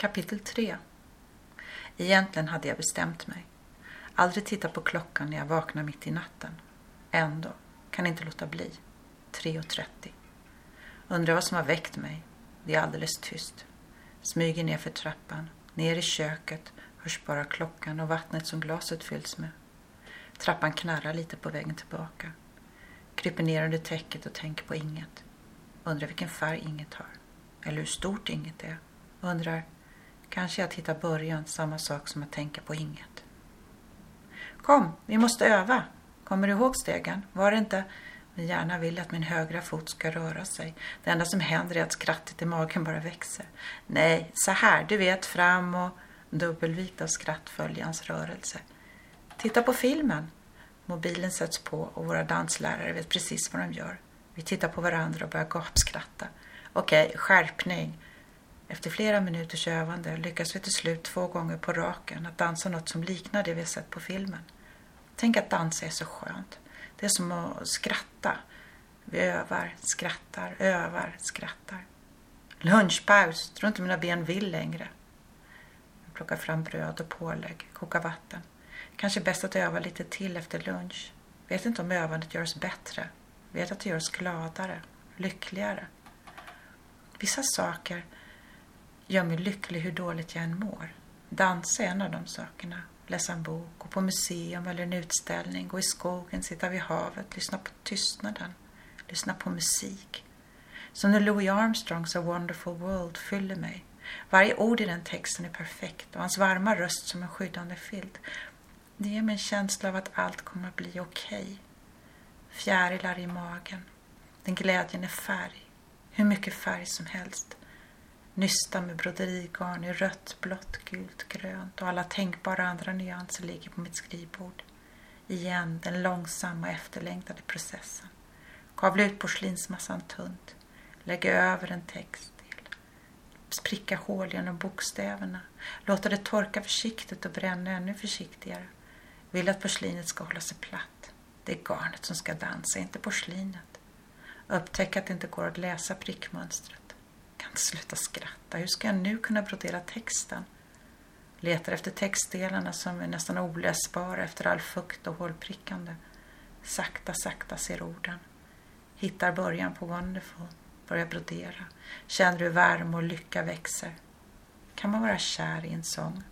Kapitel 3 Egentligen hade jag bestämt mig. Aldrig titta på klockan när jag vaknar mitt i natten. Ändå kan inte låta bli. 3.30. Undrar vad som har väckt mig. Det är alldeles tyst. Smyger ner för trappan. Ner i köket hörs bara klockan och vattnet som glaset fylls med. Trappan knarrar lite på vägen tillbaka. Kryper ner under täcket och tänker på inget. Undrar vilken färg inget har. Eller hur stort inget är. Undrar, kanske att hitta början samma sak som att tänka på inget. Kom, vi måste öva. Kommer du ihåg stegen? Var det inte min hjärna vill att min högra fot ska röra sig. Det enda som händer är att skrattet i magen bara växer. Nej, så här, du vet, fram och dubbelvikt av skrattföljans rörelse. Titta på filmen. Mobilen sätts på och våra danslärare vet precis vad de gör. Vi tittar på varandra och börjar gapskratta. Okej, skärpning. Efter flera minuters övande lyckas vi till slut två gånger på raken att dansa något som liknar det vi sett på filmen. Tänk att dansa är så skönt. Det är som att skratta. Vi övar, skrattar, övar, skrattar. Lunchpaus. Tror inte mina ben vill längre. Jag plockar fram bröd och pålägg, kokar vatten. Kanske bäst att öva lite till efter lunch. Vet inte om övandet gör oss bättre. Vet att det gör oss gladare, lyckligare. Vissa saker gör mig lycklig hur dåligt jag än mår. Dansa är en av de sakerna. Läsa en bok, gå på museum eller en utställning, gå i skogen, sitta vid havet, lyssna på tystnaden, lyssna på musik. Som när Louis Armstrongs A Wonderful World fyller mig. Varje ord i den texten är perfekt och hans varma röst som en skyddande filt. Det ger mig en känsla av att allt kommer att bli okej. Okay. Fjärilar i magen. Den glädjen är färg. Hur mycket färg som helst. Nysta med broderigarn i rött, blått, gult, grönt och alla tänkbara andra nyanser ligger på mitt skrivbord. Igen den långsamma efterlängtade processen. Kavla ut porslinsmassan tunt. Lägga över en text till. Spricka hål genom bokstäverna. Låta det torka försiktigt och bränna ännu försiktigare. Vill att porslinet ska hålla sig platt. Det är garnet som ska dansa, inte porslinet. Upptäck att det inte går att läsa prickmönstret inte sluta skratta. Hur ska jag nu kunna brodera texten? Letar efter textdelarna som är nästan oläsbara efter all fukt och hålprickande. Sakta, sakta ser orden. Hittar början på Wonderful. Börjar brodera. Känner hur värme och lycka växer. Kan man vara kär i en sång?